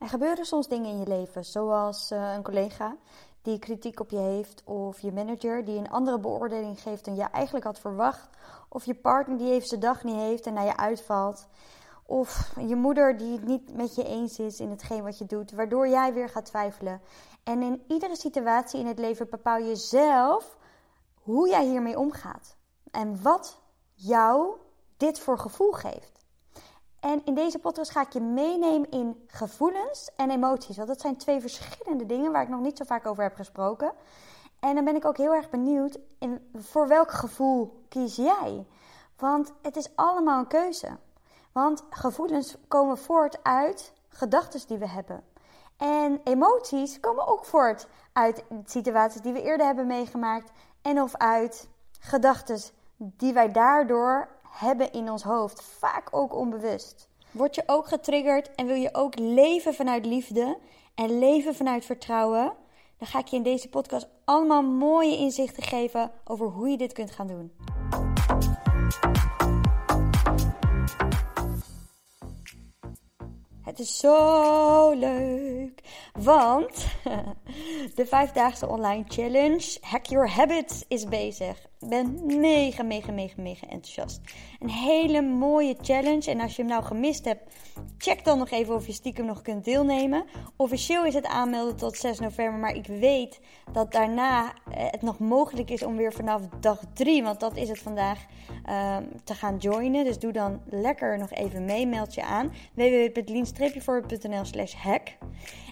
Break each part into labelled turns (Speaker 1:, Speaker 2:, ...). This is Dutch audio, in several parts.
Speaker 1: Er gebeuren soms dingen in je leven, zoals uh, een collega die kritiek op je heeft, of je manager die een andere beoordeling geeft dan je eigenlijk had verwacht, of je partner die even zijn dag niet heeft en naar je uitvalt, of je moeder die het niet met je eens is in hetgeen wat je doet, waardoor jij weer gaat twijfelen. En in iedere situatie in het leven bepaal je zelf hoe jij hiermee omgaat en wat jou dit voor gevoel geeft. En in deze podcast ga ik je meenemen in gevoelens en emoties. Want dat zijn twee verschillende dingen waar ik nog niet zo vaak over heb gesproken. En dan ben ik ook heel erg benieuwd in, voor welk gevoel kies jij? Want het is allemaal een keuze. Want gevoelens komen voort uit gedachten die we hebben. En emoties komen ook voort uit situaties die we eerder hebben meegemaakt. En of uit gedachten die wij daardoor hebben in ons hoofd, vaak ook onbewust. Word je ook getriggerd en wil je ook leven vanuit liefde en leven vanuit vertrouwen? Dan ga ik je in deze podcast allemaal mooie inzichten geven over hoe je dit kunt gaan doen. Het is zo leuk, want de vijfdaagse online challenge Hack Your Habits is bezig. Ik ben mega, mega, mega, mega enthousiast. Een hele mooie challenge. En als je hem nou gemist hebt, check dan nog even of je stiekem nog kunt deelnemen. Officieel is het aanmelden tot 6 november. Maar ik weet dat daarna eh, het nog mogelijk is om weer vanaf dag 3, want dat is het vandaag, ehm, te gaan joinen. Dus doe dan lekker nog even mee. Meld je aan. www.lean-forward.nl slash hack.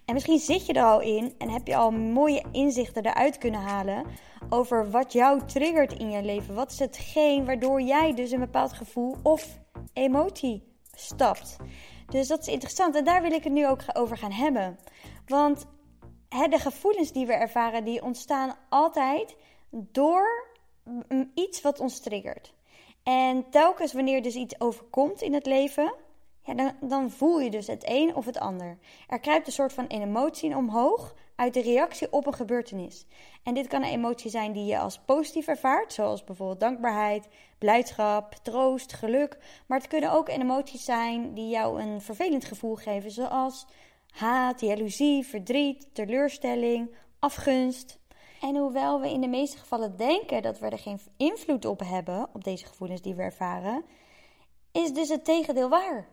Speaker 1: En misschien zit je er al in en heb je al mooie inzichten eruit kunnen halen over wat jou triggert in je leven. Wat is hetgeen waardoor jij dus een bepaald gevoel of emotie stapt. Dus dat is interessant en daar wil ik het nu ook over gaan hebben. Want de gevoelens die we ervaren, die ontstaan altijd door iets wat ons triggert. En telkens wanneer dus iets overkomt in het leven, dan, dan voel je dus het een of het ander. Er kruipt een soort van emotie omhoog uit de reactie op een gebeurtenis. En dit kan een emotie zijn die je als positief ervaart, zoals bijvoorbeeld dankbaarheid, blijdschap, troost, geluk. Maar het kunnen ook emoties zijn die jou een vervelend gevoel geven, zoals haat, jaloezie, verdriet, teleurstelling, afgunst. En hoewel we in de meeste gevallen denken dat we er geen invloed op hebben, op deze gevoelens die we ervaren, is dus het tegendeel waar.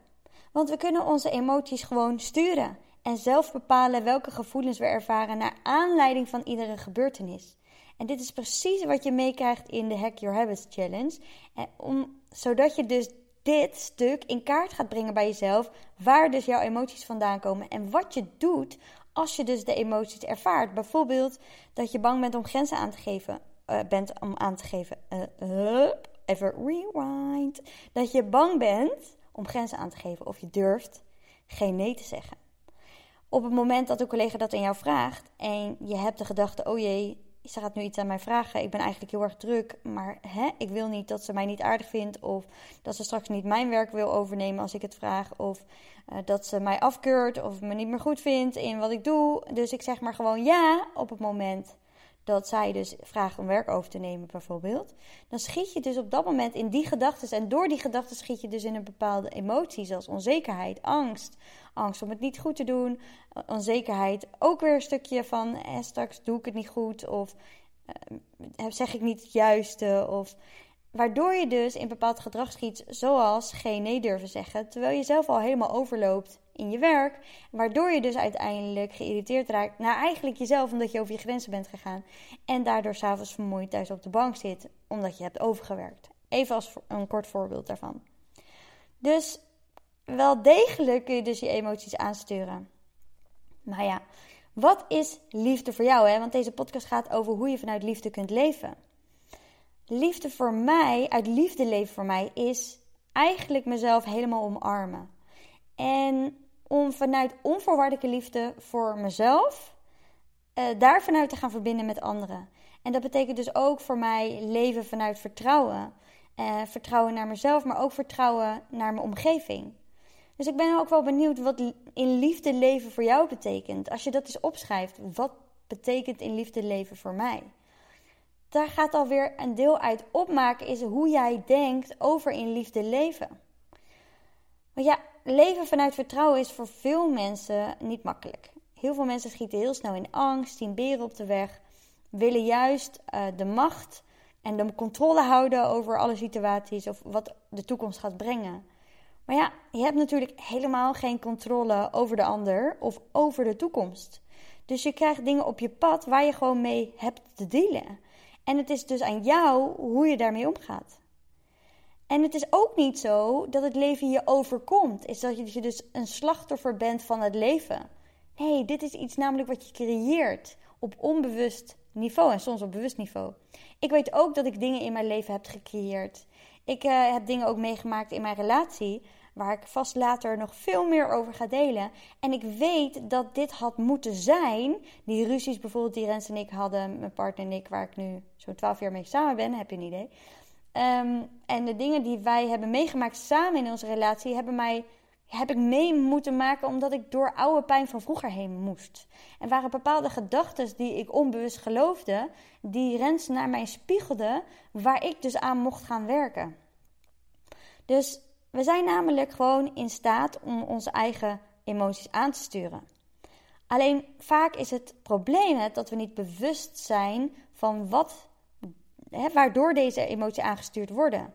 Speaker 1: Want we kunnen onze emoties gewoon sturen en zelf bepalen welke gevoelens we ervaren naar aanleiding van iedere gebeurtenis. En dit is precies wat je meekrijgt in de Hack Your Habits Challenge. En om, zodat je dus dit stuk in kaart gaat brengen bij jezelf, waar dus jouw emoties vandaan komen en wat je doet als je dus de emoties ervaart. Bijvoorbeeld dat je bang bent om grenzen aan te geven, uh, bent om aan te geven. Uh, even rewind. Dat je bang bent om grenzen aan te geven of je durft geen nee te zeggen. Op het moment dat een collega dat aan jou vraagt en je hebt de gedachte: oh jee, ze gaat nu iets aan mij vragen. Ik ben eigenlijk heel erg druk, maar hè, ik wil niet dat ze mij niet aardig vindt. Of dat ze straks niet mijn werk wil overnemen als ik het vraag. Of uh, dat ze mij afkeurt of me niet meer goed vindt in wat ik doe. Dus ik zeg maar gewoon ja op het moment dat zij dus vraagt om werk over te nemen, bijvoorbeeld, dan schiet je dus op dat moment in die gedachten. En door die gedachten schiet je dus in een bepaalde emotie, zoals onzekerheid, angst. Angst om het niet goed te doen, onzekerheid. Ook weer een stukje van eh, straks doe ik het niet goed, of eh, zeg ik niet het juiste, of Waardoor je dus in bepaald gedrag schiet, zoals geen nee durven zeggen, terwijl je zelf al helemaal overloopt in je werk. Waardoor je dus uiteindelijk geïrriteerd raakt naar eigenlijk jezelf, omdat je over je grenzen bent gegaan. En daardoor s'avonds vermoeid thuis op de bank zit, omdat je hebt overgewerkt. Even als een kort voorbeeld daarvan. Dus wel degelijk kun je dus je emoties aansturen. Maar ja, wat is liefde voor jou? Hè? Want deze podcast gaat over hoe je vanuit liefde kunt leven. Liefde voor mij, uit liefde leven voor mij, is eigenlijk mezelf helemaal omarmen. En om vanuit onvoorwaardelijke liefde voor mezelf, uh, daar vanuit te gaan verbinden met anderen. En dat betekent dus ook voor mij leven vanuit vertrouwen. Uh, vertrouwen naar mezelf, maar ook vertrouwen naar mijn omgeving. Dus ik ben ook wel benieuwd wat in liefde leven voor jou betekent. Als je dat eens opschrijft, wat betekent in liefde leven voor mij? daar gaat alweer een deel uit opmaken, is hoe jij denkt over in liefde leven. Want ja, leven vanuit vertrouwen is voor veel mensen niet makkelijk. Heel veel mensen schieten heel snel in angst, zien beren op de weg, willen juist uh, de macht en de controle houden over alle situaties of wat de toekomst gaat brengen. Maar ja, je hebt natuurlijk helemaal geen controle over de ander of over de toekomst. Dus je krijgt dingen op je pad waar je gewoon mee hebt te dealen. En het is dus aan jou hoe je daarmee omgaat. En het is ook niet zo dat het leven je overkomt. Is dat je dus een slachtoffer bent van het leven. Nee, dit is iets namelijk wat je creëert op onbewust niveau en soms op bewust niveau. Ik weet ook dat ik dingen in mijn leven heb gecreëerd. Ik uh, heb dingen ook meegemaakt in mijn relatie, waar ik vast later nog veel meer over ga delen. En ik weet dat dit had moeten zijn. Die ruzies bijvoorbeeld die Rens en ik hadden, mijn partner en ik, waar ik nu zo'n 12 jaar mee samen ben, heb je een idee. Ehm, en de dingen die wij hebben meegemaakt samen in onze relatie, hebben mij heb ik mee moeten maken omdat ik door oude pijn van vroeger heen moest. En waren bepaalde gedachten die ik onbewust geloofde, die Rens naar mij spiegelde, waar ik dus aan mocht gaan werken. Dus we zijn namelijk gewoon in staat om onze eigen emoties aan te sturen. Alleen vaak is het probleem het dat we niet bewust zijn van wat, waardoor deze emoties aangestuurd worden.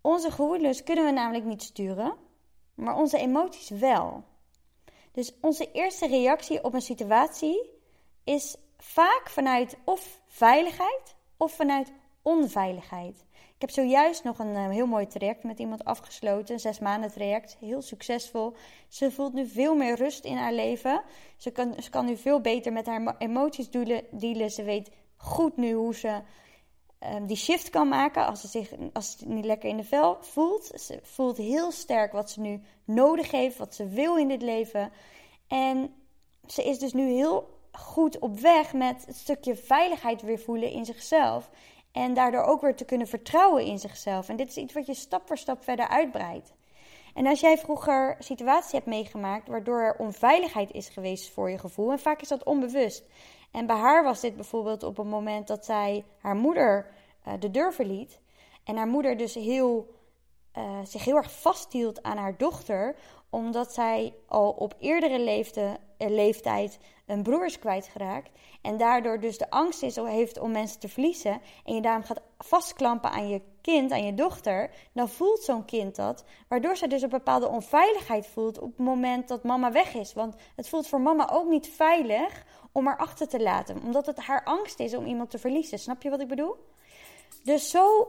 Speaker 1: Onze gevoelens kunnen we namelijk niet sturen, maar onze emoties wel. Dus onze eerste reactie op een situatie is vaak vanuit of veiligheid of vanuit onveiligheid. Ik heb zojuist nog een uh, heel mooi traject met iemand afgesloten, een zes maanden traject, heel succesvol. Ze voelt nu veel meer rust in haar leven. Ze kan, ze kan nu veel beter met haar emoties dealen. Ze weet goed nu hoe ze um, die shift kan maken als ze zich als ze niet lekker in de vel voelt. Ze voelt heel sterk wat ze nu nodig heeft, wat ze wil in dit leven. En ze is dus nu heel goed op weg met het stukje veiligheid weer voelen in zichzelf. En daardoor ook weer te kunnen vertrouwen in zichzelf. En dit is iets wat je stap voor stap verder uitbreidt. En als jij vroeger situaties hebt meegemaakt waardoor er onveiligheid is geweest voor je gevoel, en vaak is dat onbewust. En bij haar was dit bijvoorbeeld op het moment dat zij haar moeder uh, de deur verliet. En haar moeder dus heel, uh, zich heel erg vasthield aan haar dochter, omdat zij al op eerdere uh, leeftijd een broer is kwijtgeraakt. En daardoor dus de angst is, heeft om mensen te verliezen. En je daarom gaat vastklampen aan je kind, aan je dochter. Dan voelt zo'n kind dat. Waardoor ze dus een bepaalde onveiligheid voelt op het moment dat mama weg is. Want het voelt voor mama ook niet veilig om haar achter te laten. Omdat het haar angst is om iemand te verliezen. Snap je wat ik bedoel? Dus zo,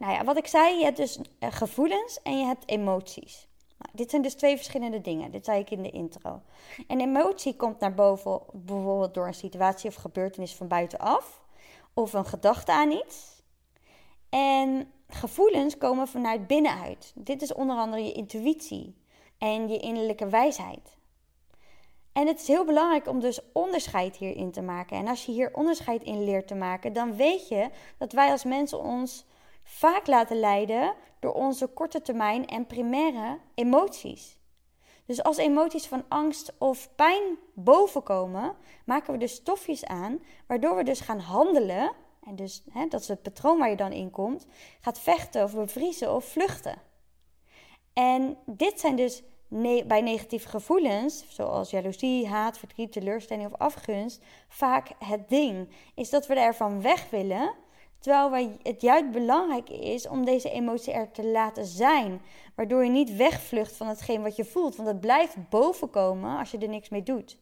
Speaker 1: Nou ja, wat ik zei, je hebt dus eh, gevoelens en je hebt emoties. Nou, dit zijn dus twee verschillende dingen. Dit zei ik in de intro. En emotie komt naar boven bijvoorbeeld door een situatie of gebeurtenis van buitenaf. Of een gedachte aan iets. En gevoelens komen vanuit binnenuit. Dit is onder andere je intuïtie en je innerlijke wijsheid. En het is heel belangrijk om dus onderscheid hierin te maken. En als je hier onderscheid in leert te maken, dan weet je dat wij als mensen ons vaak laten leiden door onze korte termijn en primaire emoties. Dus als emoties van angst of pijn bovenkomen, maken we dus stofjes aan, waardoor we dus gaan handelen. En dus, hè, dat is het patroon waar je dan in komt, gaat vechten of bevriezen of vluchten. En dit zijn dus bij negatieve gevoelens, zoals jaloezie, haat, verdriet, teleurstelling of afgunst, vaak het ding. Is dat we ervan weg willen Terwijl het juist belangrijk is om deze emotie er te laten zijn. Waardoor je niet wegvlucht van hetgeen wat je voelt. Want het blijft bovenkomen als je er niks mee doet.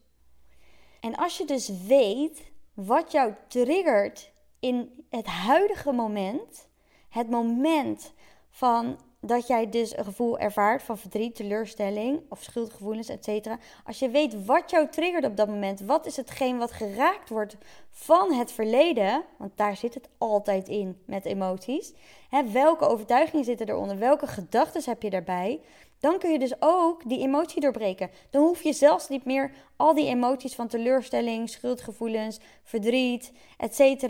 Speaker 1: En als je dus weet wat jou triggert in het huidige moment, het moment van dat jij dus een gevoel ervaart van verdriet, teleurstelling of schuldgevoelens, etc. Als je weet wat jou triggert op dat moment, wat is hetgeen wat geraakt wordt van het verleden, want daar zit het altijd in met emoties. Hè, welke overtuigingen zitten eronder? Welke gedachten heb je daarbij? Dan kun je dus ook die emotie doorbreken. Dan hoef je zelfs niet meer al die emoties van teleurstelling, schuldgevoelens, verdriet, etc.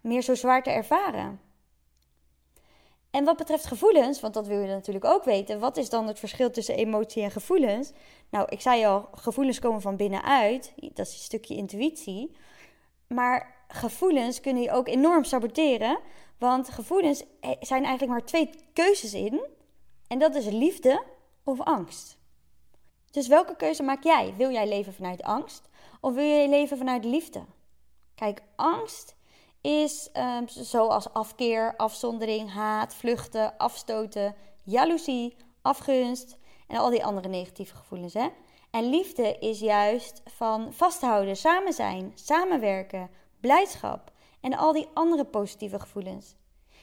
Speaker 1: meer zo zwaar te ervaren. En wat betreft gevoelens, want dat wil je natuurlijk ook weten, wat is dan het verschil tussen emotie en gevoelens? Nou, ik zei al, gevoelens komen van binnenuit, dat is een stukje intuïtie. Maar gevoelens kunnen je ook enorm saboteren, want gevoelens zijn eigenlijk maar twee keuzes in. En dat is liefde of angst. Dus welke keuze maak jij? Wil jij leven vanuit angst of wil jij leven vanuit liefde? Kijk, angst is um, zoals afkeer, afzondering, haat, vluchten, afstoten, jaloezie, afgunst en al die andere negatieve gevoelens. Hè? En liefde is juist van vasthouden, samen zijn, samenwerken, blijdschap en al die andere positieve gevoelens.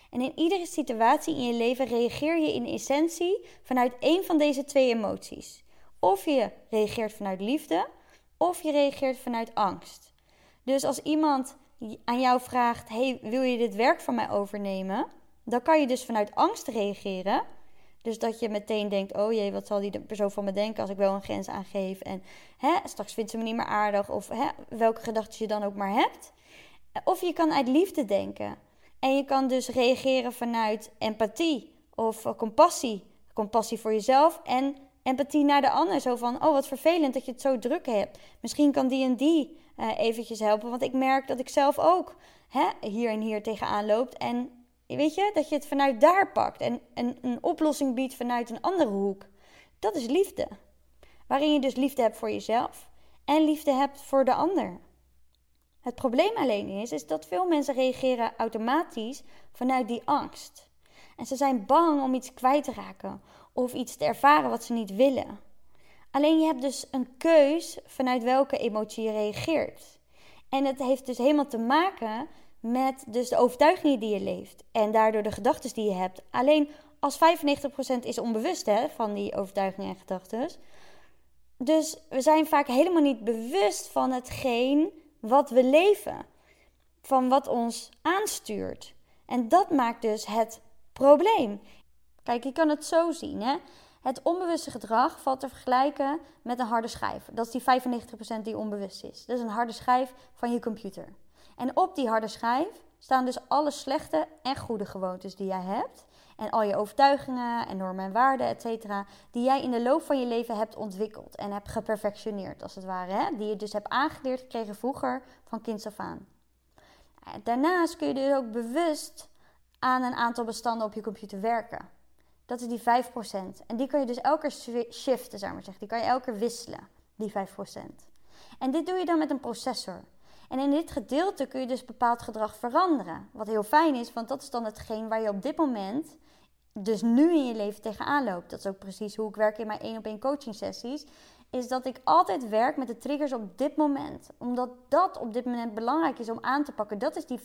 Speaker 1: En in iedere situatie in je leven reageer je in essentie vanuit één van deze twee emoties. Of je reageert vanuit liefde, of je reageert vanuit angst. Dus als iemand aan jou vraagt: Hey, wil je dit werk van mij overnemen? Dan kan je dus vanuit angst reageren. Dus dat je meteen denkt: Oh jee, wat zal die persoon van me denken als ik wel een grens aangeef? En hè, straks vindt ze me niet meer aardig. Of hè, welke gedachten je dan ook maar hebt. Of je kan uit liefde denken. En je kan dus reageren vanuit empathie of compassie. Compassie voor jezelf en empathie naar de ander. Zo van, oh wat vervelend dat je het zo druk hebt. Misschien kan die en die uh, eventjes helpen. Want ik merk dat ik zelf ook hè, hier en hier tegenaan loop. En weet je, dat je het vanuit daar pakt. En, en een oplossing biedt vanuit een andere hoek. Dat is liefde. Waarin je dus liefde hebt voor jezelf. En liefde hebt voor de ander. Het probleem alleen is, is dat veel mensen reageren automatisch vanuit die angst. En ze zijn bang om iets kwijt te raken of iets te ervaren wat ze niet willen. Alleen je hebt dus een keus vanuit welke emotie je reageert. En het heeft dus helemaal te maken met dus de overtuigingen die je leeft en daardoor de gedachten die je hebt. Alleen als 95% is onbewust hè, van die overtuigingen en gedachten. Dus we zijn vaak helemaal niet bewust van hetgeen wat we leven, van wat ons aanstuurt. En dat maakt dus het probleem. Kijk, je kan het zo zien. Hè? Het onbewuste gedrag valt te vergelijken met een harde schijf. Dat is die 95% die onbewust is. Dat is een harde schijf van je computer. En op die harde schijf staan dus alle slechte en goede gewoontes die jij hebt. En al je overtuigingen en normen en waarden, et cetera, die jij in de loop van je leven hebt ontwikkeld en hebt geperfectioneerd, als het ware. Hè? Die je dus hebt aangeleerd gekregen vroeger van kinds af aan. Daarnaast kun je dus ook bewust aan een aantal bestanden op je computer werken. Dat is die 5%. En die kan je dus elke keer shiften, zou maar zeggen. Die kan je elke keer wisselen, die 5%. En dit doe je dan met een processor. En in dit gedeelte kun je dus bepaald gedrag veranderen. Wat heel fijn is, want dat is dan hetgeen waar je op dit moment, dus nu in je leven tegenaan loopt. Dat is ook precies hoe ik werk in mijn één op één coaching sessies. Is dat ik altijd werk met de triggers op dit moment. Omdat dat op dit moment belangrijk is om aan te pakken. Dat is die 5%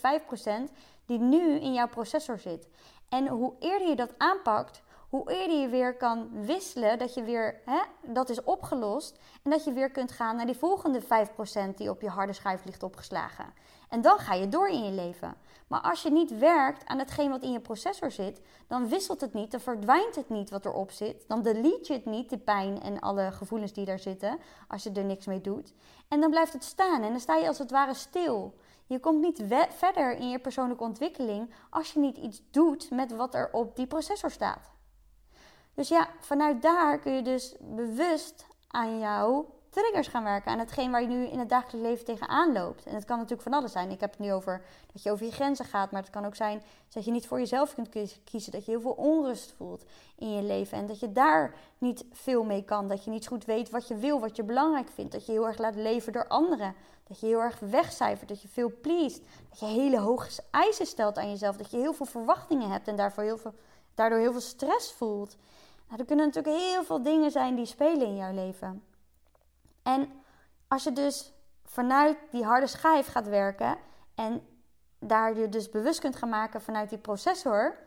Speaker 1: die nu in jouw processor zit. En hoe eerder je dat aanpakt, hoe eerder je weer kan wisselen, dat je weer, hè, dat is opgelost. En dat je weer kunt gaan naar die volgende 5% die op je harde schijf ligt opgeslagen. En dan ga je door in je leven. Maar als je niet werkt aan hetgeen wat in je processor zit, dan wisselt het niet, dan verdwijnt het niet wat erop zit. Dan delete je het niet, de pijn en alle gevoelens die daar zitten, als je er niks mee doet. En dan blijft het staan en dan sta je als het ware stil. Je komt niet verder in je persoonlijke ontwikkeling als je niet iets doet met wat er op die processor staat. Dus ja, vanuit daar kun je dus bewust aan jouw triggers gaan werken. Aan hetgeen waar je nu in het dagelijks leven tegenaan loopt. En het kan natuurlijk van alles zijn. Ik heb het nu over dat je over je grenzen gaat. Maar het kan ook zijn dat je niet voor jezelf kunt kiezen. Dat je heel veel onrust voelt in je leven. En dat je daar niet veel mee kan. Dat je niet goed weet wat je wil, wat je belangrijk vindt. Dat je heel erg laat leven door anderen. Dat je heel erg wegcijfert. Dat je veel pleest. Dat je hele hoge eisen stelt aan jezelf. Dat je heel veel verwachtingen hebt. En daarvoor heel veel, daardoor heel veel stress voelt. Nou, er kunnen natuurlijk heel veel dingen zijn die spelen in jouw leven. En als je dus vanuit die harde schijf gaat werken en daar je dus bewust kunt gaan maken vanuit die processor,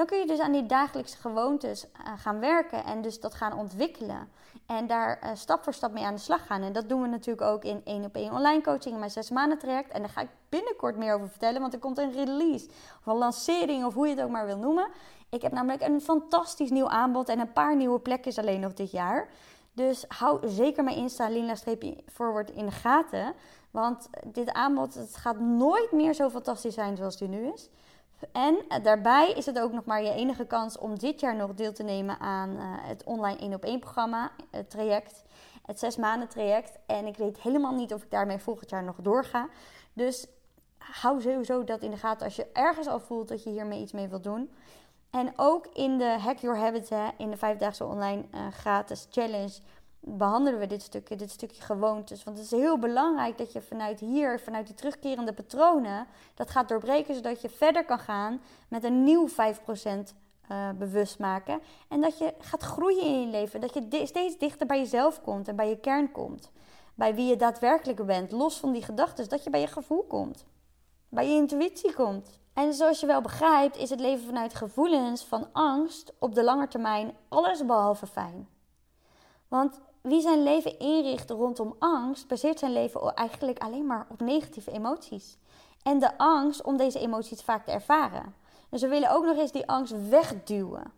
Speaker 1: dan kun je dus aan die dagelijkse gewoontes eh, gaan werken en dus dat gaan ontwikkelen. En daar uh, stap voor stap mee aan de slag gaan. En dat doen we natuurlijk ook in één op één online coaching in mijn zes maanden traject. En daar ga ik binnenkort meer over vertellen, want er komt een release of een lancering of hoe je het ook maar wil noemen. Ik heb namelijk een fantastisch nieuw aanbod en een paar nieuwe plekjes alleen nog dit jaar. Dus hou zeker mijn Insta Lina-forward in de gaten. Want dit aanbod het gaat nooit meer zo fantastisch zijn zoals die nu is. En daarbij is het ook nog maar je enige kans om dit jaar nog deel te nemen aan uh, het online 1 op 1 programma, het traject, het zes maanden traject. En ik weet helemaal niet of ik daarmee volgend jaar nog doorga. Dus hou sowieso dat in de gaten als je ergens al voelt dat je hiermee iets mee wilt doen. En ook in de Hack Your Habits, in de vijfdaagse online gratis challenge, behandelen we dit stukje, dit stukje gewoontes. Want het is heel belangrijk dat je vanuit hier, vanuit die terugkerende patronen, dat gaat doorbreken, zodat je verder kan gaan met een nieuw 5% uh, eh, bewust maken. En dat je gaat groeien in je leven, dat je steeds dichter bij jezelf komt en bij je kern komt. Bij wie je daadwerkelijk bent, los van die gedachten, dat je bij je gevoel komt. Bij je intuïtie komt. En zoals je wel begrijpt, is het leven vanuit gevoelens van angst op de lange termijn alles behalve fijn. Want wie zijn leven inricht rondom angst, baseert zijn leven eigenlijk alleen maar op negatieve emoties. En de angst om deze emoties vaak te ervaren. Dus we willen ook nog eens die angst wegduwen.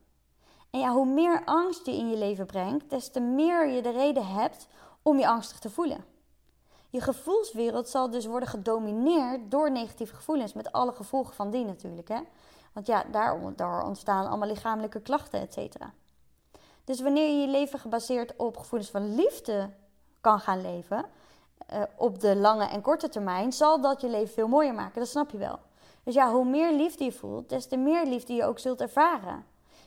Speaker 1: En ja, hoe meer angst je in je leven brengt, des te meer je de reden hebt om je angstig te voelen. Je gevoelswereld zal dus worden gedomineerd door negatieve gevoelens, met alle gevolgen van die natuurlijk. Hè? Want ja, daar, ontstaan allemaal lichamelijke klachten, et cetera. Dus wanneer je je leven gebaseerd op gevoelens van liefde kan gaan leven, uh, op de lange en korte termijn, zal dat je leven veel mooier maken. Dat snap je wel. Dus ja, hoe meer liefde je voelt, des te meer liefde je ook zult ervaren.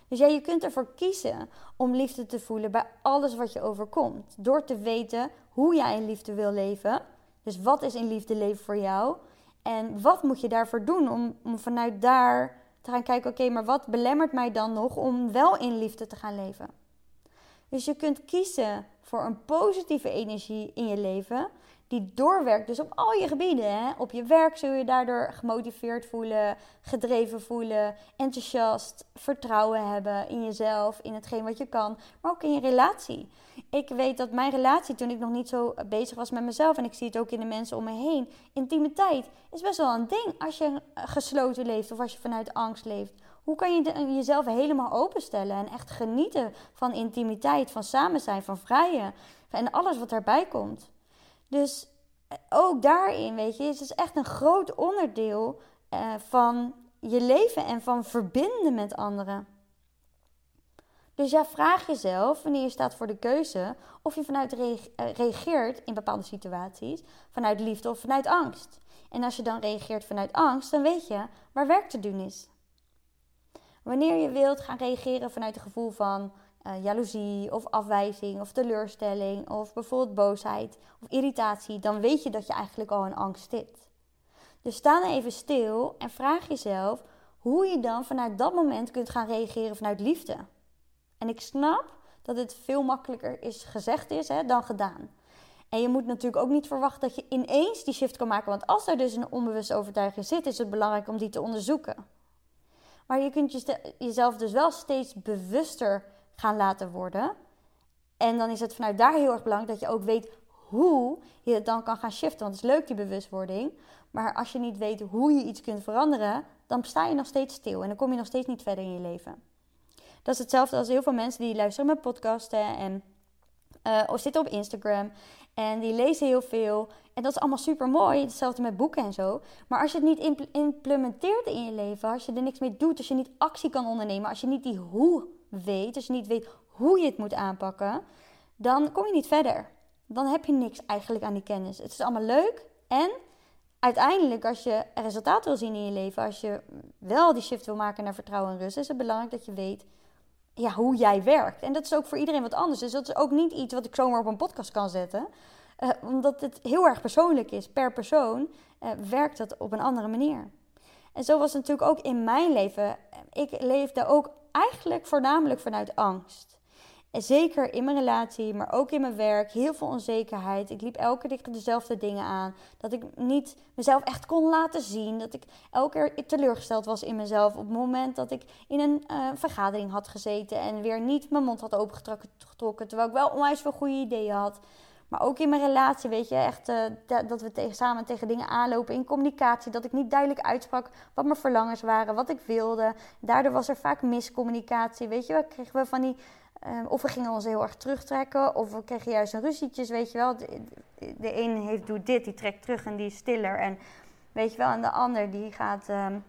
Speaker 1: Dus ja, je kunt ervoor kiezen om liefde te voelen bij alles wat je overkomt. Door te weten hoe jij in liefde wil leven. Dus wat is in liefde leven voor jou? En wat moet je daarvoor doen om vanuit daar te gaan kijken: oké, maar wat belemmert mij dan nog om wel in liefde te gaan leven? Dus je kunt kiezen voor een positieve energie in je leven die doorwerkt. Dus op al je gebieden. Hè? Op je werk zul je daardoor gemotiveerd voelen, gedreven voelen, enthousiast, vertrouwen hebben in jezelf, in hetgeen wat je kan, maar ook in je relatie. Ik weet dat mijn relatie, toen ik nog niet zo bezig was met mezelf, en ik zie het ook in de mensen om me heen, intimiteit is best wel een ding als je gesloten leeft of als je vanuit angst leeft. Hoe kan je jezelf helemaal openstellen en echt genieten van intimiteit, van samen zijn, van vrijen en alles wat daarbij komt? Dus eh, ook daarin, weet je, is het echt een groot onderdeel uh, van je leven en van verbinden met anderen. Dus ja, vraag jezelf wanneer je staat voor de keuze of je vanuit eh, reageert in bepaalde situaties vanuit liefde of vanuit angst. En als je dan reageert vanuit angst, dan weet je waar werk te doen is. Wanneer je wilt gaan reageren vanuit een gevoel van uh, jaloezie of afwijzing of teleurstelling of bijvoorbeeld boosheid of irritatie, dan weet je dat je eigenlijk al in angst zit. Dus sta dan even stil en vraag jezelf hoe je dan vanuit dat moment kunt gaan reageren vanuit liefde. En ik snap dat het veel makkelijker is gezegd is hè, dan gedaan. En je moet natuurlijk ook niet verwachten dat je ineens die shift kan maken. Want als er dus een onbewuste overtuiging zit, is het belangrijk om die te onderzoeken. Maar je kunt jezelf dus wel steeds bewuster gaan laten worden. En dan is het vanuit daar heel erg belangrijk dat je ook weet hoe je het dan kan gaan shiften. Want het is leuk die bewustwording. Maar als je niet weet hoe je iets kunt veranderen, dan sta je nog steeds stil. En dan kom je nog steeds niet verder in je leven. Dat is hetzelfde als heel veel mensen die luisteren met podcasten en uh, of zitten op Instagram. En die lezen heel veel. En dat is allemaal super mooi. Hetzelfde met boeken en zo. Maar als je het niet implementeert in je leven, als je er niks mee doet, als je niet actie kan ondernemen, als je niet die hoe weet, als je niet weet hoe je het moet aanpakken, dan kom je niet verder. Dan heb je niks eigenlijk aan die kennis. Het is allemaal leuk. En uiteindelijk, als je resultaat wil zien in je leven, als je wel die shift wil maken naar vertrouwen en rust, is het belangrijk dat je weet ja, hoe jij werkt. En dat is ook voor iedereen wat anders. Dus dat is ook niet iets wat ik zomaar op een podcast kan zetten. Uh, omdat het heel erg persoonlijk is. Per persoon uh, werkt dat op een andere manier. En zo was het natuurlijk ook in mijn leven. Ik leefde ook eigenlijk voornamelijk vanuit angst. Zeker in mijn relatie, maar ook in mijn werk, heel veel onzekerheid. Ik liep elke keer dezelfde dingen aan. Dat ik niet mezelf echt kon laten zien. Dat ik elke keer teleurgesteld was in mezelf. Op het moment dat ik in een uh, vergadering had gezeten en weer niet mijn mond had opengetrokken. Terwijl ik wel onwijs veel goede ideeën had. Maar ook in mijn relatie, weet je, echt uh, dat we tegen, samen tegen dingen aanlopen. In communicatie, dat ik niet duidelijk uitsprak wat mijn verlangens waren, wat ik wilde. Daardoor was er vaak miscommunicatie, weet je. Kregen we van die, uh, of we gingen ons heel erg terugtrekken, of we kregen juist een ruzietjes, weet je wel. De, de een heeft, doet dit, die trekt terug en die is stiller. En weet je wel, en de ander die gaat um,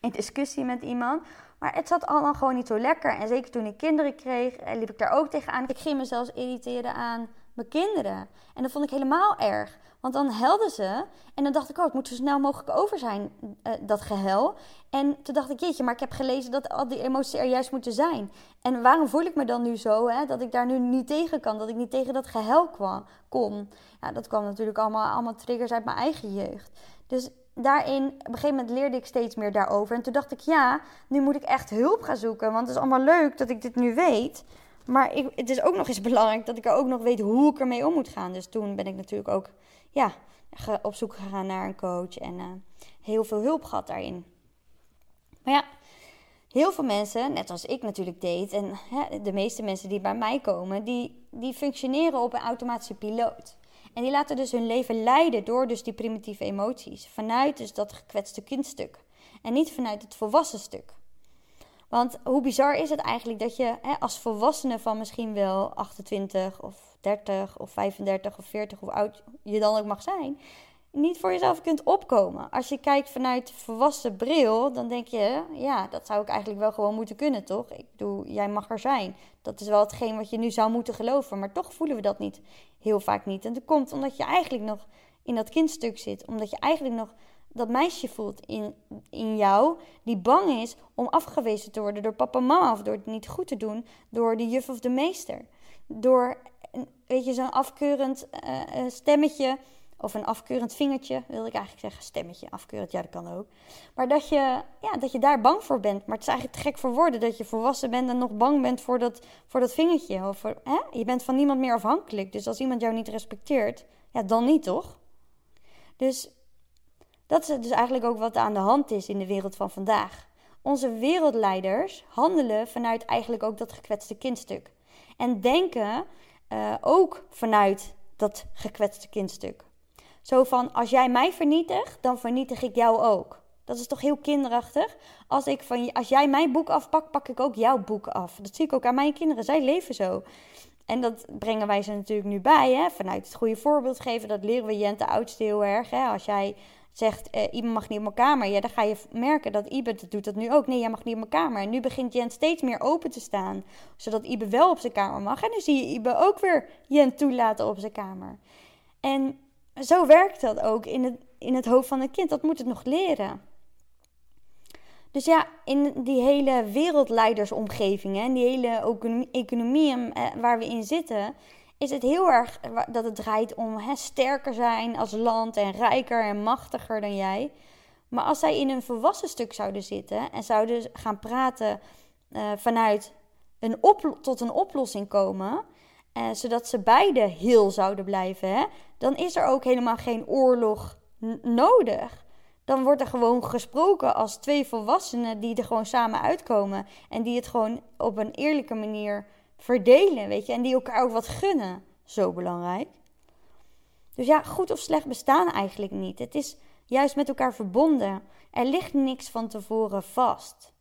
Speaker 1: in discussie met iemand. Maar het zat allemaal gewoon niet zo lekker. En zeker toen ik kinderen kreeg, eh, liep ik daar ook tegenaan. Ik ging me zelfs irriteren aan mijn kinderen. En dat vond ik helemaal erg. Want dan helden ze. En dan dacht ik, oh, het moet zo snel mogelijk over zijn, uh, dat gehel. En toen dacht ik, jeetje, maar ik heb gelezen dat al die emoties er juist moeten zijn. En waarom voel ik me dan nu zo, hè, dat ik daar nu niet tegen kan? Dat ik niet tegen dat gehel kwam, kon. Ja, dat kwam natuurlijk allemaal, allemaal triggers uit mijn eigen jeugd. Dus daarin, op een gegeven moment leerde ik steeds meer daarover. En toen dacht ik, ja, nu moet ik echt hulp gaan zoeken. Want het is allemaal leuk dat ik dit nu weet. Maar ik, het is ook nog eens belangrijk dat ik er ook nog weet hoe ik ermee om moet gaan. Dus toen ben ik natuurlijk ook ja, op zoek gegaan naar een coach en uh, heel veel hulp gehad daarin. Maar ja, heel veel mensen, net als ik natuurlijk deed, en hè, de meeste mensen die bij mij komen, die, die functioneren op een automatische piloot. En die laten dus hun leven leiden door dus die primitieve emoties. Vanuit dus dat gekwetste kindstuk. En niet vanuit het volwassen stuk. Want hoe bizar is het eigenlijk dat je hè, als volwassene van misschien wel 28 of 30 of 35 of 40, hoe oud je dan ook mag zijn, niet voor jezelf kunt opkomen. Als je kijkt vanuit volwassen bril, dan denk je, ja, dat zou ik eigenlijk wel gewoon moeten kunnen, toch? Ik bedoel, jij mag er zijn. Dat is wel hetgeen wat je nu zou moeten geloven, maar toch voelen we dat niet heel vaak niet. En dat komt omdat je eigenlijk nog in dat kindstuk zit, omdat je eigenlijk nog dat meisje voelt in, in jou, die bang is om afgewezen te worden door papa en mama of door het niet goed te doen, door de juf of de meester. Door, weet je, zo'n afkeurend uh, stemmetje of een afkeurend vingertje, wil ik eigenlijk zeggen, stemmetje, afkeurend, ja dat kan ook. Maar dat je, ja, dat je daar bang voor bent. Maar het is eigenlijk te gek voor woorden dat je volwassen bent en nog bang bent voor dat, voor dat vingertje. Of voor, hè? Je bent van niemand meer afhankelijk. Dus als iemand jou niet respecteert, ja, dan niet toch? Dus dat is dus eigenlijk ook wat aan de hand is in de wereld van vandaag. Onze wereldleiders handelen vanuit eigenlijk ook dat gekwetste kindstuk. En denken uh, ook vanuit dat gekwetste kindstuk. Zo van, als jij mij vernietigt, dan vernietig ik jou ook. Dat is toch heel kinderachtig? Als, ik van, als jij mijn boek afpakt, pak ik ook jouw boek af. Dat zie ik ook aan mijn kinderen. Zij leven zo. En dat brengen wij ze natuurlijk nu bij, hè? vanuit het goede voorbeeld geven. Dat leren we Jente oudste heel erg. Hè? Als jij zegt, uh, mag niet op mijn kamer. Ja, dan ga je merken dat Ibe dat doet dat nu ook. Nee, jij mag niet op mijn kamer. En nu begint Jent steeds meer open te staan, zodat Ibe wel op zijn kamer mag. En dan zie je Ibe ook weer Jent toelaten op zijn kamer. En zo werkt dat ook in het, in het hoofd van een kind. Dat moet het nog leren. Dus ja, in die hele wereldleidersomgeving, en die hele economie eh, waar we in zitten, is het heel erg dat het draait om hè, sterker zijn als land en rijker en machtiger dan jij. Maar als zij in een volwassen stuk zouden zitten en zouden gaan praten uh, vanuit een tot een oplossing komen, uh, zodat ze beide heel zouden blijven, hè, dan is er ook helemaal geen oorlog nodig. Dan wordt er gewoon gesproken als twee volwassenen die er gewoon samen uitkomen en die het gewoon op een eerlijke manier verdelen, weet je, en die elkaar ook wat gunnen. Zo belangrijk. Dus ja, goed of slecht bestaan eigenlijk niet. Het is juist met elkaar verbonden. Er ligt niks van tevoren vast.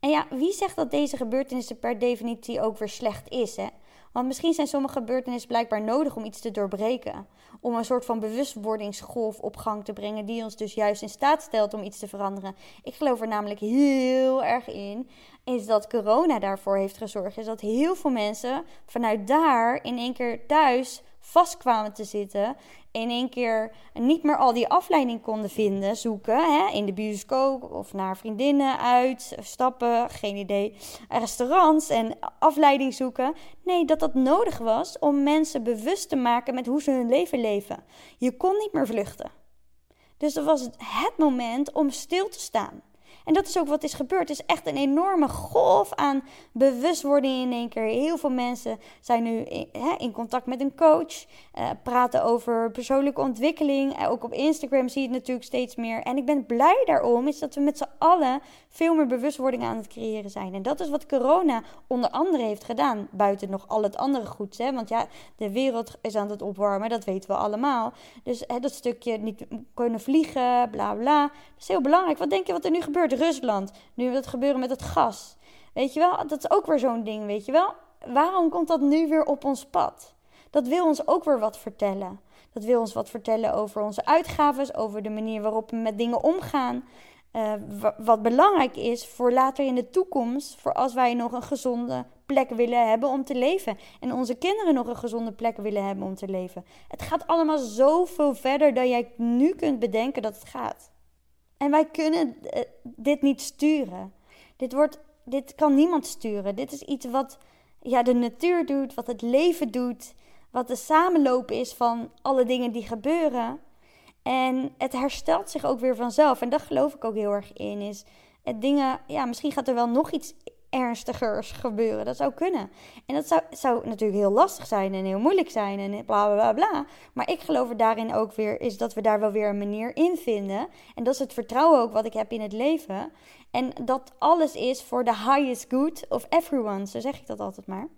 Speaker 1: En ja, wie zegt dat deze gebeurtenissen per definitie ook weer slecht is, hè? Want misschien zijn sommige gebeurtenissen blijkbaar nodig om iets te doorbreken. Om een soort van bewustwordingsgolf op gang te brengen, die ons dus juist in staat stelt om iets te veranderen. Ik geloof er namelijk heel erg in, is dat corona daarvoor heeft gezorgd. Is dat heel veel mensen vanuit daar in één keer thuis vast kwamen te zitten. In één keer niet meer al die afleiding konden vinden, zoeken. Hè, in de bioscoop of naar vriendinnen uit, stappen, geen idee. Restaurants en afleiding zoeken. Nee, dat dat nodig was om mensen bewust te maken met hoe ze hun leven leven. Je kon niet meer vluchten. Dus dat was het moment om stil te staan. En dat is ook wat is gebeurd. Het is echt een enorme golf aan bewustwording in één keer. Heel veel mensen zijn nu in, hè, in contact met een coach, uh, praten over persoonlijke ontwikkeling. Uh, ook op Instagram zie je het natuurlijk steeds meer. En ik ben blij daarom, is dat we met z'n allen veel meer bewustwording aan het creëren zijn. En dat is wat corona onder andere heeft gedaan. Buiten nog al het andere goeds. Hè? Want ja, de wereld is aan het opwarmen, dat weten we allemaal. Dus hè, dat stukje niet kunnen vliegen, bla bla. Dat is heel belangrijk. Wat denk je wat er nu gebeurt? Rusland. Nu wat gebeuren met het gas. Weet je wel, dat is ook weer zo'n ding, weet je wel. Waarom komt dat nu weer op ons pad? Dat wil ons ook weer wat vertellen. Dat wil ons wat vertellen over onze uitgaven, over de manier waarop we met dingen omgaan. Uh, wat belangrijk is voor later in de toekomst, voor als wij nog een gezonde plek willen hebben om te leven. En onze kinderen nog een gezonde plek willen hebben om te leven. Het gaat allemaal zoveel verder dan jij nu kunt bedenken dat het gaat. En wij kunnen uh, dit niet sturen. Dit, wordt, dit kan niemand sturen. Dit is iets wat ja, de natuur doet, wat het leven doet, wat de samenloop is van alle dingen die gebeuren. En het herstelt zich ook weer vanzelf. En daar geloof ik ook heel erg in. Is het dingen, ja, misschien gaat er wel nog iets ernstigers gebeuren. Dat zou kunnen. En dat zou, zou natuurlijk heel lastig zijn en heel moeilijk zijn en bla bla bla. Maar ik geloof er daarin ook weer, is dat we daar wel weer een manier in vinden. En dat is het vertrouwen ook wat ik heb in het leven. En dat alles is voor the highest good of everyone. Zo zeg ik dat altijd maar.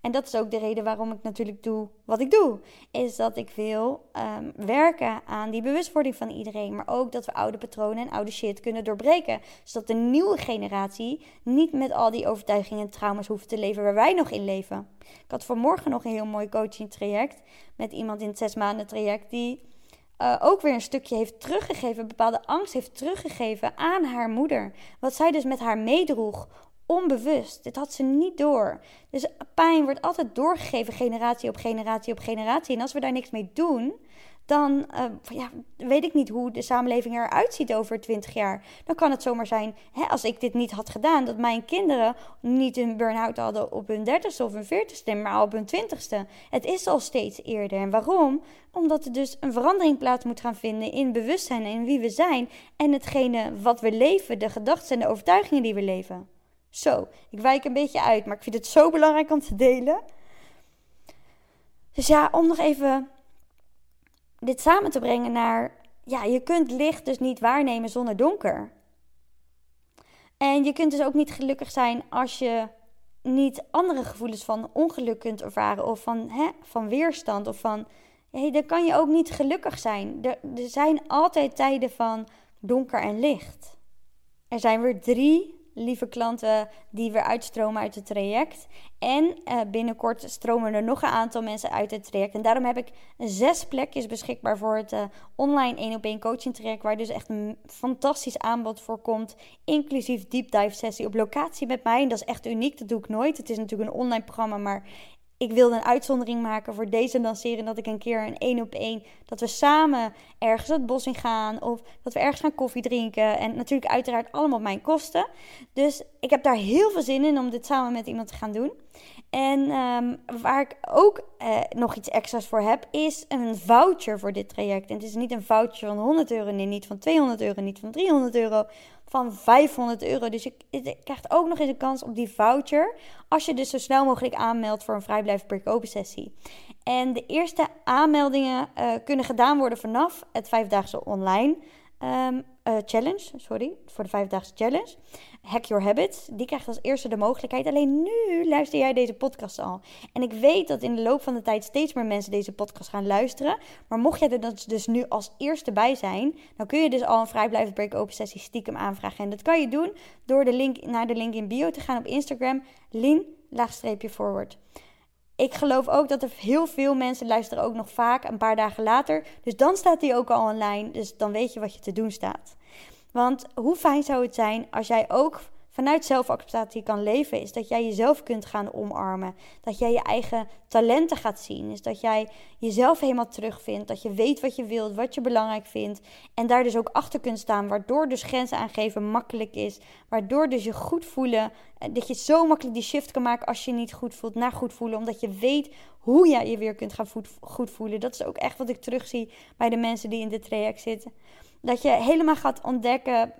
Speaker 1: En dat is ook de reden waarom ik natuurlijk doe wat ik doe. Is dat ik wil um, werken aan die bewustwording van iedereen. Maar ook dat we oude patronen en oude shit kunnen doorbreken. Zodat de nieuwe generatie niet met al die overtuigingen en trauma's hoeft te leven waar wij nog in leven. Ik had vanmorgen nog een heel mooi coaching traject. Met iemand in het zes maanden traject die... Uh, ook weer een stukje heeft teruggegeven, bepaalde angst heeft teruggegeven aan haar moeder. Wat zij dus met haar meedroeg onbewust. Dit had ze niet door. Dus pijn wordt altijd doorgegeven, generatie op generatie op generatie. En als we daar niks mee doen, dan uh, ja, weet ik niet hoe de samenleving eruit ziet over 20 jaar. Dan kan het zomaar zijn, hè, als ik dit niet had gedaan, dat mijn kinderen niet een burn-out hadden op hun dertigste of hun veertigste, maar op hun twintigste. Het is al steeds eerder. En waarom? Omdat er dus een verandering plaats moet gaan vinden in bewustzijn en in wie we zijn en hetgene wat we leven, de gedachten en de overtuigingen die we leven. Zo, ik wijk een beetje uit, maar ik vind het zo belangrijk om te delen. Dus ja, om nog even dit samen te brengen naar, ja, je kunt licht dus niet waarnemen zonder donker. En je kunt dus ook niet gelukkig zijn als je niet andere gevoelens van ongeluk kunt ervaren of van, hè, van weerstand of van, hey, dan kan je ook niet gelukkig zijn. Er, er zijn altijd tijden van donker en licht. Er zijn weer drie lieve klanten die weer uitstromen uit het traject. En uh, binnenkort stromen er nog een aantal mensen uit het traject. En daarom heb ik zes plekjes beschikbaar voor het uh, online 1 op 1 coaching traject. Waar dus echt een fantastisch aanbod voor komt. Inclusief deep dive sessie op locatie met mij. En dat is echt uniek, dat doe ik nooit. Het is natuurlijk een online programma, maar ik wilde een uitzondering maken voor deze lancering. Dat ik een keer een één op één. Dat we samen ergens het bos in gaan. Of dat we ergens gaan koffie drinken. En natuurlijk uiteraard allemaal mijn kosten. Dus ik heb daar heel veel zin in om dit samen met iemand te gaan doen. En um, waar ik ook eh, nog iets extra's voor heb, is een voucher voor dit traject. En het is niet een voucher van 100 euro, nee, niet van 200 euro, niet van 300 euro, van 500 euro. Dus je, krijgt ook nog eens een kans op die voucher. Als je dus zo snel mogelijk aanmeldt voor een vrijblijvend per sessie. En de eerste aanmeldingen uh, kunnen gedaan worden vanaf het vijfdaagse online um, uh, challenge. Sorry, voor de vijfdaagse challenge. Hack Your Habits. Die krijgt als eerste de mogelijkheid. Alleen nu luister jij deze podcast al. En ik weet dat in de loop van de tijd steeds meer mensen deze podcast gaan luisteren. Maar mocht jij er dus nu als eerste bij zijn, dan kun je dus al een vrijblijvend break-open sessie stiekem aanvragen. En dat kan je doen door de link naar de link in bio te gaan op Instagram. Lin laagstreepje forward. Ik geloof ook dat er heel veel mensen luisteren ook nog vaak een paar dagen later. Dus dan staat die ook al online. Dus dan weet je wat je te doen staat. Want hoe fijn zou het zijn als jij ook vanuit zelfacceptatie kan leven, is dat jij jezelf kunt gaan omarmen. Dat jij je eigen talenten gaat zien. Is dat jij jezelf helemaal terugvindt. Dat je weet wat je wilt, wat je belangrijk vindt. En daar dus ook achter kunt staan. Waardoor dus grenzen aangeven makkelijk is. Waardoor dus je goed voelen. Eh, dat je zo makkelijk die shift kan maken als je niet goed voelt naar goed voelen. Omdat je weet hoe jij je weer kunt gaan goed voelen. Dat is ook echt wat ik terugzie bij de mensen die in dit traject zitten. Dat je helemaal gaat ontdekken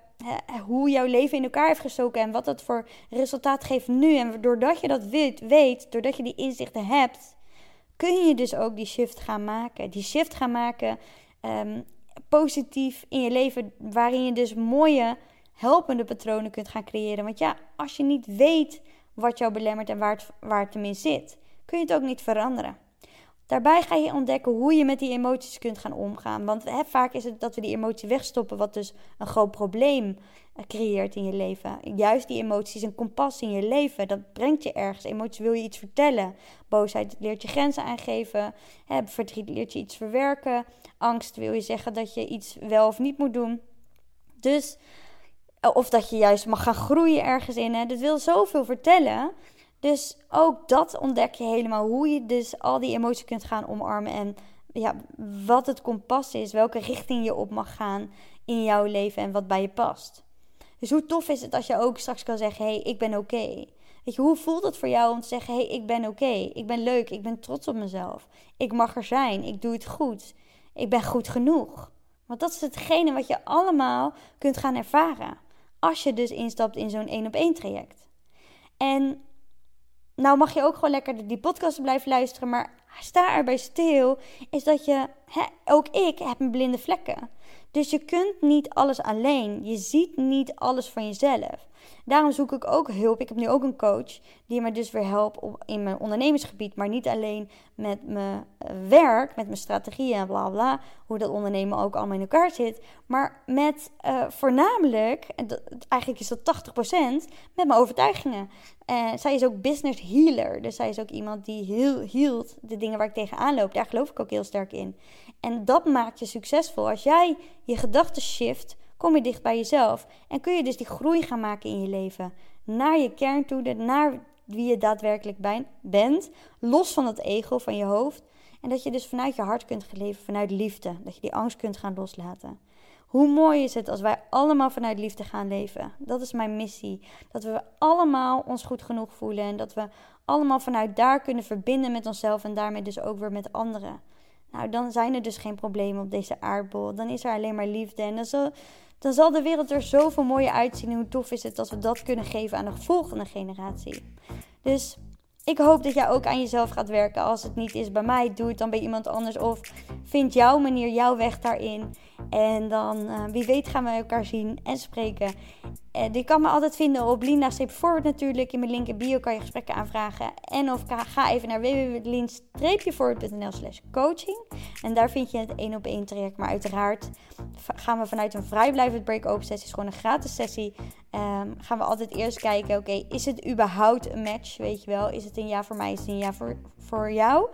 Speaker 1: hoe jouw leven in elkaar heeft gestoken en wat dat voor resultaat geeft nu. En doordat je dat weet, weet, doordat je die inzichten hebt, kun je dus ook die shift gaan maken. Die shift gaan maken um, positief in je leven, waarin je dus mooie helpende patronen kunt gaan creëren. Want ja, als je niet weet wat jou belemmert en waar het, waar het in zit, kun je het ook niet veranderen. Daarbij ga je ontdekken hoe je met die emoties kunt gaan omgaan. Want hè, vaak is het dat we die emotie wegstoppen, wat dus een groot probleem eh, creëert in je leven. Juist die emoties, een kompas in je leven, dat brengt je ergens. Emoties wil je iets vertellen. Boosheid leert je grenzen aangeven. Hè, verdriet leert je iets verwerken. Angst wil je zeggen dat je iets wel of niet moet doen. Dus, eh, of dat je juist mag gaan groeien ergens in. Hè. Wil zoveel vertellen. Dus ook dat ontdek je helemaal. Hoe je dus al die emoties kunt gaan omarmen. En ja, wat het kompas is. Welke richting je op mag gaan in jouw leven. En wat bij je past. Dus hoe tof is het als je ook straks kan zeggen: hé, hey, ik ben oké. Weet je, hoe voelt het voor jou om te zeggen: hé, hey, ik ben oké. Ik ben leuk. Ik ben trots op mezelf. Ik mag er zijn. Ik doe het goed. Ik ben goed genoeg. Want dat is hetgene wat je allemaal kunt gaan ervaren. Als je dus instapt in zo'n één op één traject. En nou mag je ook gewoon lekker die podcast blijven luisteren. Maar sta erbij stil. Is dat je, hè, ook ik heb mijn blinde vlekken. Dus je kunt niet alles alleen. Je ziet niet alles van jezelf. Daarom zoek ik ook hulp. Ik heb nu ook een coach die me dus weer helpt in mijn ondernemersgebied. Maar niet alleen met mijn eh, werk, met mijn strategieën en bla bla. Hoe dat ondernemen ook allemaal in elkaar zit. Maar met uh, voornamelijk, eigenlijk is dat 80%, met mijn overtuigingen. En zij is ook business healer. Dus zij is ook iemand die heel hield de dingen waar ik tegenaan loop. Daar geloof ik ook heel sterk in. En dat maakt je succesvol. Als jij je gedachten shift, kom je dicht bij jezelf. En kun je dus die groei gaan maken in je leven. Naar je kern toe, naar wie je daadwerkelijk bent. Los van het ego, van je hoofd. En dat je dus vanuit je hart kunt leven, vanuit liefde. Dat je die angst kunt gaan loslaten. Hoe mooi is het als wij allemaal vanuit liefde gaan leven? Dat is mijn missie. Dat we allemaal ons goed genoeg voelen en dat we allemaal vanuit daar kunnen verbinden met onszelf en daarmee dus ook weer met anderen. Nou, dan zijn er dus geen problemen op deze aardbol. Dan is er alleen maar liefde. En dan zal, dan zal de wereld er zoveel mooier uitzien. Hoe tof is het als we dat kunnen geven aan de volgende generatie. Dus ik hoop dat jij ook aan jezelf gaat werken. Als het niet is bij mij, doe het dan bij iemand anders. Of vind jouw manier, jouw weg daarin. En dan, uh, wie weet, gaan we elkaar zien en spreken. Uh, je kan me altijd vinden op Lina Forward natuurlijk. In mijn link in bio kan je gesprekken aanvragen. En of ga even naar www.lien-forward.nl slash coaching. En daar vind je het één op één traject. Maar uiteraard gaan we vanuit een vrijblijvend break-open sessie. is gewoon een gratis sessie. Um, gaan we altijd eerst kijken, oké, is het überhaupt een match? Weet je wel, is het een ja voor mij, is het een ja voor, voor jou?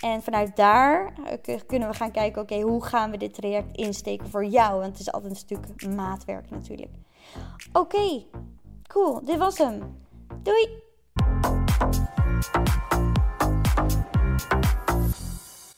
Speaker 1: En vanuit daar uh, kunnen we gaan kijken, oké, hoe gaan we dit traject insteken voor jou? Want het is altijd een stuk maatwerk natuurlijk. Oké, cool, dit was hem. Doei!